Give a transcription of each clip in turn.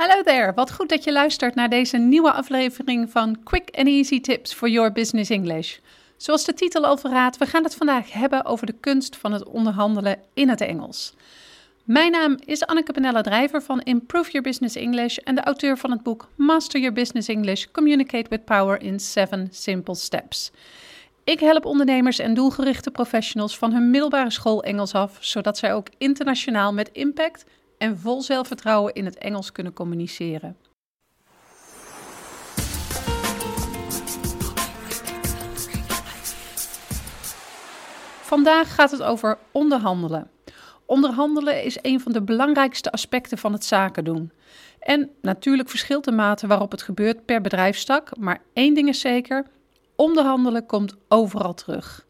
Hallo there, wat goed dat je luistert naar deze nieuwe aflevering van Quick and Easy Tips for Your Business English. Zoals de titel al verraadt, we gaan het vandaag hebben over de kunst van het onderhandelen in het Engels. Mijn naam is Anneke Benella Drijver van Improve Your Business English en de auteur van het boek Master Your Business English: Communicate with Power in 7 Simple Steps. Ik help ondernemers en doelgerichte professionals van hun middelbare school Engels af, zodat zij ook internationaal met impact en vol zelfvertrouwen in het Engels kunnen communiceren. Vandaag gaat het over onderhandelen. Onderhandelen is een van de belangrijkste aspecten van het zaken doen. En natuurlijk verschilt de mate waarop het gebeurt per bedrijfstak, maar één ding is zeker: onderhandelen komt overal terug.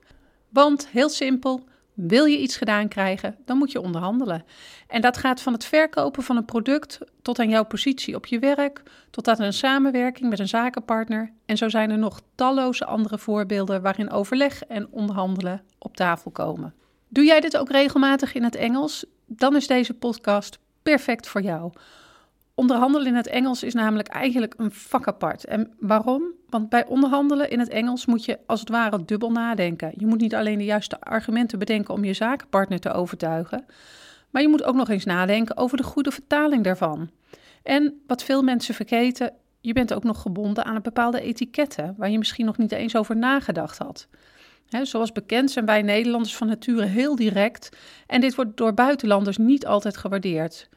Want heel simpel, wil je iets gedaan krijgen, dan moet je onderhandelen. En dat gaat van het verkopen van een product tot aan jouw positie op je werk, tot aan een samenwerking met een zakenpartner. En zo zijn er nog talloze andere voorbeelden waarin overleg en onderhandelen op tafel komen. Doe jij dit ook regelmatig in het Engels? Dan is deze podcast perfect voor jou. Onderhandelen in het Engels is namelijk eigenlijk een vak apart. En waarom? Want bij onderhandelen in het Engels moet je als het ware dubbel nadenken. Je moet niet alleen de juiste argumenten bedenken om je zakenpartner te overtuigen, maar je moet ook nog eens nadenken over de goede vertaling daarvan. En wat veel mensen vergeten, je bent ook nog gebonden aan een bepaalde etiketten waar je misschien nog niet eens over nagedacht had. zoals bekend zijn wij Nederlanders van nature heel direct en dit wordt door buitenlanders niet altijd gewaardeerd.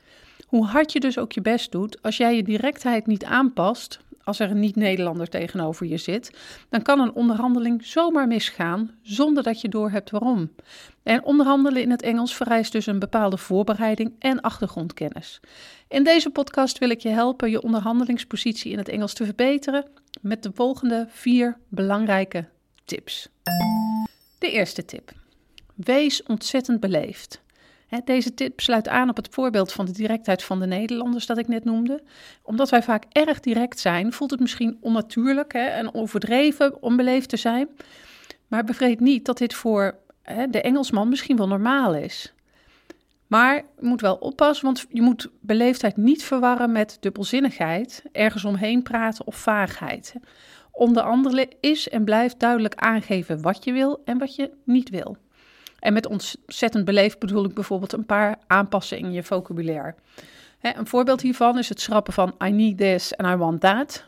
Hoe hard je dus ook je best doet, als jij je directheid niet aanpast, als er een niet-Nederlander tegenover je zit, dan kan een onderhandeling zomaar misgaan zonder dat je doorhebt waarom. En onderhandelen in het Engels vereist dus een bepaalde voorbereiding en achtergrondkennis. In deze podcast wil ik je helpen je onderhandelingspositie in het Engels te verbeteren met de volgende vier belangrijke tips. De eerste tip. Wees ontzettend beleefd. Deze tip sluit aan op het voorbeeld van de directheid van de Nederlanders dat ik net noemde. Omdat wij vaak erg direct zijn, voelt het misschien onnatuurlijk hè, en overdreven onbeleefd te zijn. Maar bevreed niet dat dit voor hè, de Engelsman misschien wel normaal is. Maar je moet wel oppassen, want je moet beleefdheid niet verwarren met dubbelzinnigheid, ergens omheen praten of vaagheid. Onder andere is en blijft duidelijk aangeven wat je wil en wat je niet wil. En met ontzettend beleefd bedoel ik bijvoorbeeld een paar aanpassingen in je vocabulaire. een voorbeeld hiervan is het schrappen van I need this and I want that.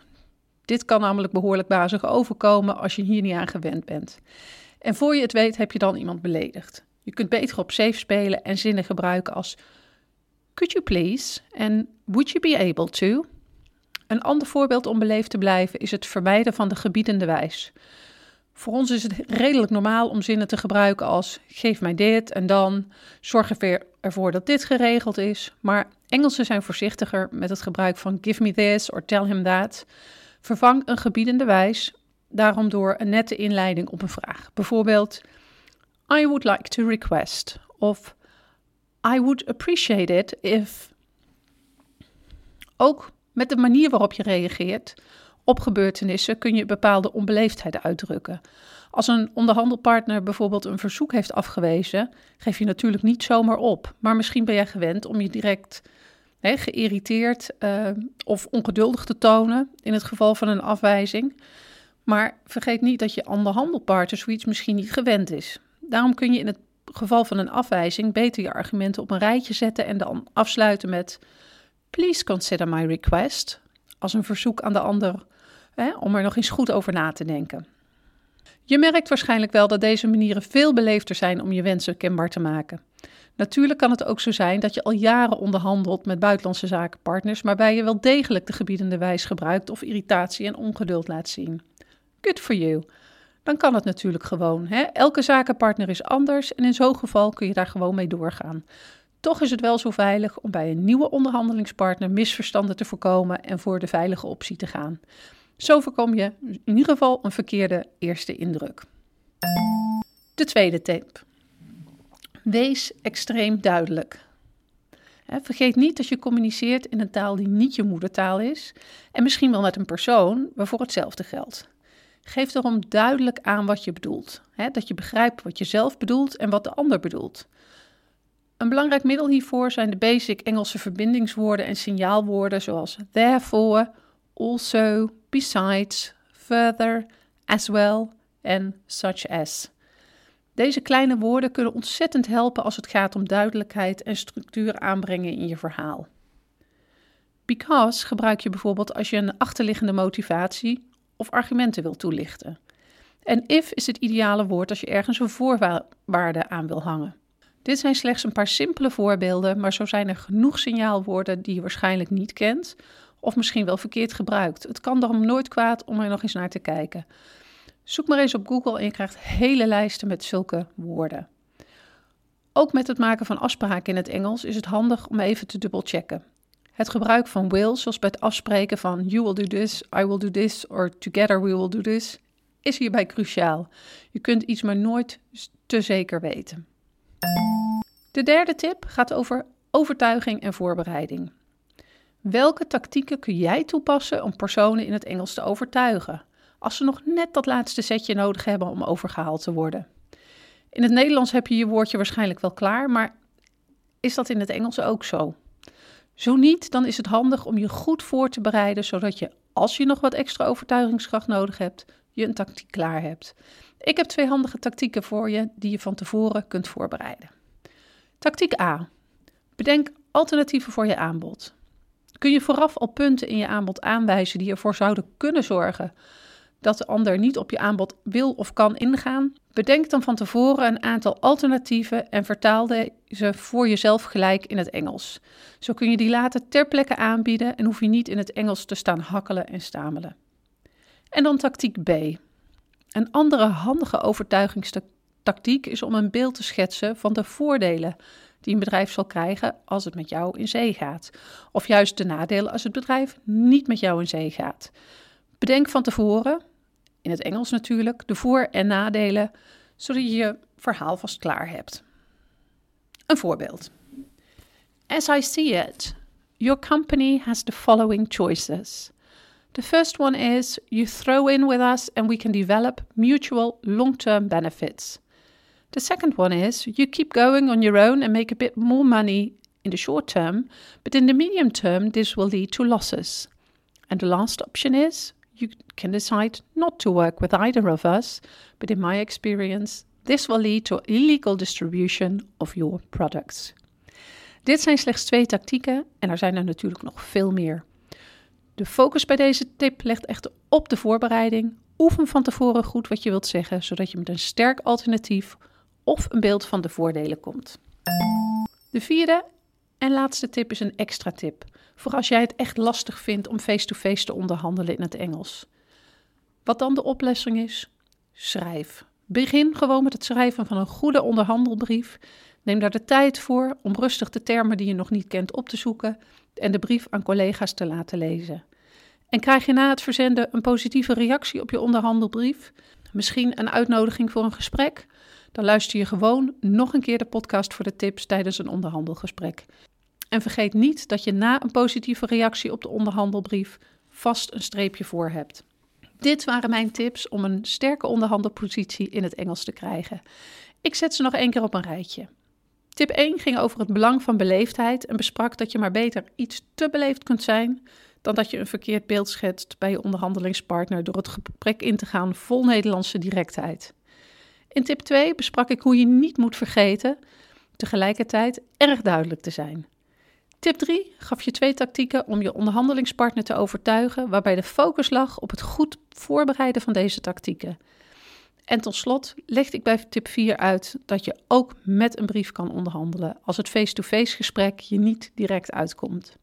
Dit kan namelijk behoorlijk bazig overkomen als je hier niet aan gewend bent. En voor je het weet heb je dan iemand beledigd. Je kunt beter op safe spelen en zinnen gebruiken als Could you please? En Would you be able to? Een ander voorbeeld om beleefd te blijven is het vermijden van de gebiedende wijs. Voor ons is het redelijk normaal om zinnen te gebruiken als geef mij dit en dan zorg ervoor dat dit geregeld is. Maar Engelsen zijn voorzichtiger met het gebruik van give me this or tell him that. Vervang een gebiedende wijs daarom door een nette inleiding op een vraag. Bijvoorbeeld I would like to request of I would appreciate it if. Ook met de manier waarop je reageert op gebeurtenissen kun je bepaalde onbeleefdheid uitdrukken. Als een onderhandelpartner bijvoorbeeld een verzoek heeft afgewezen, geef je natuurlijk niet zomaar op. Maar misschien ben jij gewend om je direct hè, geïrriteerd uh, of ongeduldig te tonen in het geval van een afwijzing. Maar vergeet niet dat je onderhandelpartner zoiets misschien niet gewend is. Daarom kun je in het geval van een afwijzing beter je argumenten op een rijtje zetten en dan afsluiten met: Please consider my request. Als een verzoek aan de ander hè, om er nog eens goed over na te denken. Je merkt waarschijnlijk wel dat deze manieren veel beleefder zijn om je wensen kenbaar te maken. Natuurlijk kan het ook zo zijn dat je al jaren onderhandelt met buitenlandse zakenpartners, waarbij je wel degelijk de gebiedende wijs gebruikt of irritatie en ongeduld laat zien. Good for you. Dan kan het natuurlijk gewoon. Hè? Elke zakenpartner is anders en in zo'n geval kun je daar gewoon mee doorgaan. Toch is het wel zo veilig om bij een nieuwe onderhandelingspartner misverstanden te voorkomen en voor de veilige optie te gaan. Zo voorkom je in ieder geval een verkeerde eerste indruk. De tweede tip. Wees extreem duidelijk. Vergeet niet dat je communiceert in een taal die niet je moedertaal is en misschien wel met een persoon waarvoor hetzelfde geldt. Geef daarom duidelijk aan wat je bedoelt. Dat je begrijpt wat je zelf bedoelt en wat de ander bedoelt. Een belangrijk middel hiervoor zijn de basic Engelse verbindingswoorden en signaalwoorden zoals therefore, also, besides, further, as well en such as. Deze kleine woorden kunnen ontzettend helpen als het gaat om duidelijkheid en structuur aanbrengen in je verhaal. Because gebruik je bijvoorbeeld als je een achterliggende motivatie of argumenten wil toelichten. En if is het ideale woord als je ergens een voorwaarde aan wil hangen. Dit zijn slechts een paar simpele voorbeelden, maar zo zijn er genoeg signaalwoorden die je waarschijnlijk niet kent of misschien wel verkeerd gebruikt. Het kan daarom nooit kwaad om er nog eens naar te kijken. Zoek maar eens op Google en je krijgt hele lijsten met zulke woorden. Ook met het maken van afspraken in het Engels is het handig om even te dubbelchecken. Het gebruik van will, zoals bij het afspreken van you will do this, I will do this or together we will do this, is hierbij cruciaal. Je kunt iets maar nooit te zeker weten. De derde tip gaat over overtuiging en voorbereiding. Welke tactieken kun jij toepassen om personen in het Engels te overtuigen? Als ze nog net dat laatste setje nodig hebben om overgehaald te worden. In het Nederlands heb je je woordje waarschijnlijk wel klaar, maar is dat in het Engels ook zo? Zo niet, dan is het handig om je goed voor te bereiden, zodat je, als je nog wat extra overtuigingskracht nodig hebt, je een tactiek klaar hebt. Ik heb twee handige tactieken voor je die je van tevoren kunt voorbereiden. Tactiek A. Bedenk alternatieven voor je aanbod. Kun je vooraf al punten in je aanbod aanwijzen die ervoor zouden kunnen zorgen dat de ander niet op je aanbod wil of kan ingaan? Bedenk dan van tevoren een aantal alternatieven en vertaal deze voor jezelf gelijk in het Engels. Zo kun je die later ter plekke aanbieden en hoef je niet in het Engels te staan hakkelen en stamelen. En dan tactiek B. Een andere handige overtuigingstactiek is om een beeld te schetsen van de voordelen die een bedrijf zal krijgen als het met jou in zee gaat. Of juist de nadelen als het bedrijf niet met jou in zee gaat. Bedenk van tevoren, in het Engels natuurlijk, de voor- en nadelen, zodat je je verhaal vast klaar hebt. Een voorbeeld. As I see it, your company has the following choices. The first one is you throw in with us and we can develop mutual long term benefits. The second one is you keep going on your own and make a bit more money in the short term, but in the medium term, this will lead to losses. And the last option is you can decide not to work with either of us, but in my experience, this will lead to illegal distribution of your products. Dit zijn slechts twee tactieken en er zijn er natuurlijk nog veel meer. De focus bij deze tip legt echter op de voorbereiding. Oefen van tevoren goed wat je wilt zeggen, zodat je met een sterk alternatief of een beeld van de voordelen komt. De vierde en laatste tip is een extra tip. Voor als jij het echt lastig vindt om face-to-face te onderhandelen in het Engels. Wat dan de oplossing is? Schrijf. Begin gewoon met het schrijven van een goede onderhandelbrief. Neem daar de tijd voor om rustig de termen die je nog niet kent op te zoeken en de brief aan collega's te laten lezen. En krijg je na het verzenden een positieve reactie op je onderhandelbrief? Misschien een uitnodiging voor een gesprek? Dan luister je gewoon nog een keer de podcast voor de tips tijdens een onderhandelgesprek. En vergeet niet dat je na een positieve reactie op de onderhandelbrief vast een streepje voor hebt. Dit waren mijn tips om een sterke onderhandelpositie in het Engels te krijgen. Ik zet ze nog één keer op een rijtje. Tip 1 ging over het belang van beleefdheid en besprak dat je maar beter iets te beleefd kunt zijn dan dat je een verkeerd beeld schetst bij je onderhandelingspartner door het gesprek in te gaan vol Nederlandse directheid. In tip 2 besprak ik hoe je niet moet vergeten tegelijkertijd erg duidelijk te zijn. Tip 3 gaf je twee tactieken om je onderhandelingspartner te overtuigen, waarbij de focus lag op het goed voorbereiden van deze tactieken. En tot slot legde ik bij tip 4 uit dat je ook met een brief kan onderhandelen als het face-to-face gesprek je niet direct uitkomt.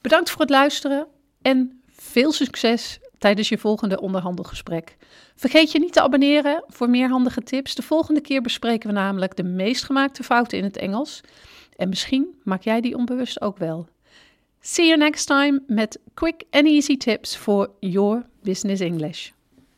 Bedankt voor het luisteren en veel succes tijdens je volgende onderhandelgesprek. Vergeet je niet te abonneren voor meer handige tips. De volgende keer bespreken we namelijk de meest gemaakte fouten in het Engels. En misschien maak jij die onbewust ook wel. See you next time met quick and easy tips for your business English.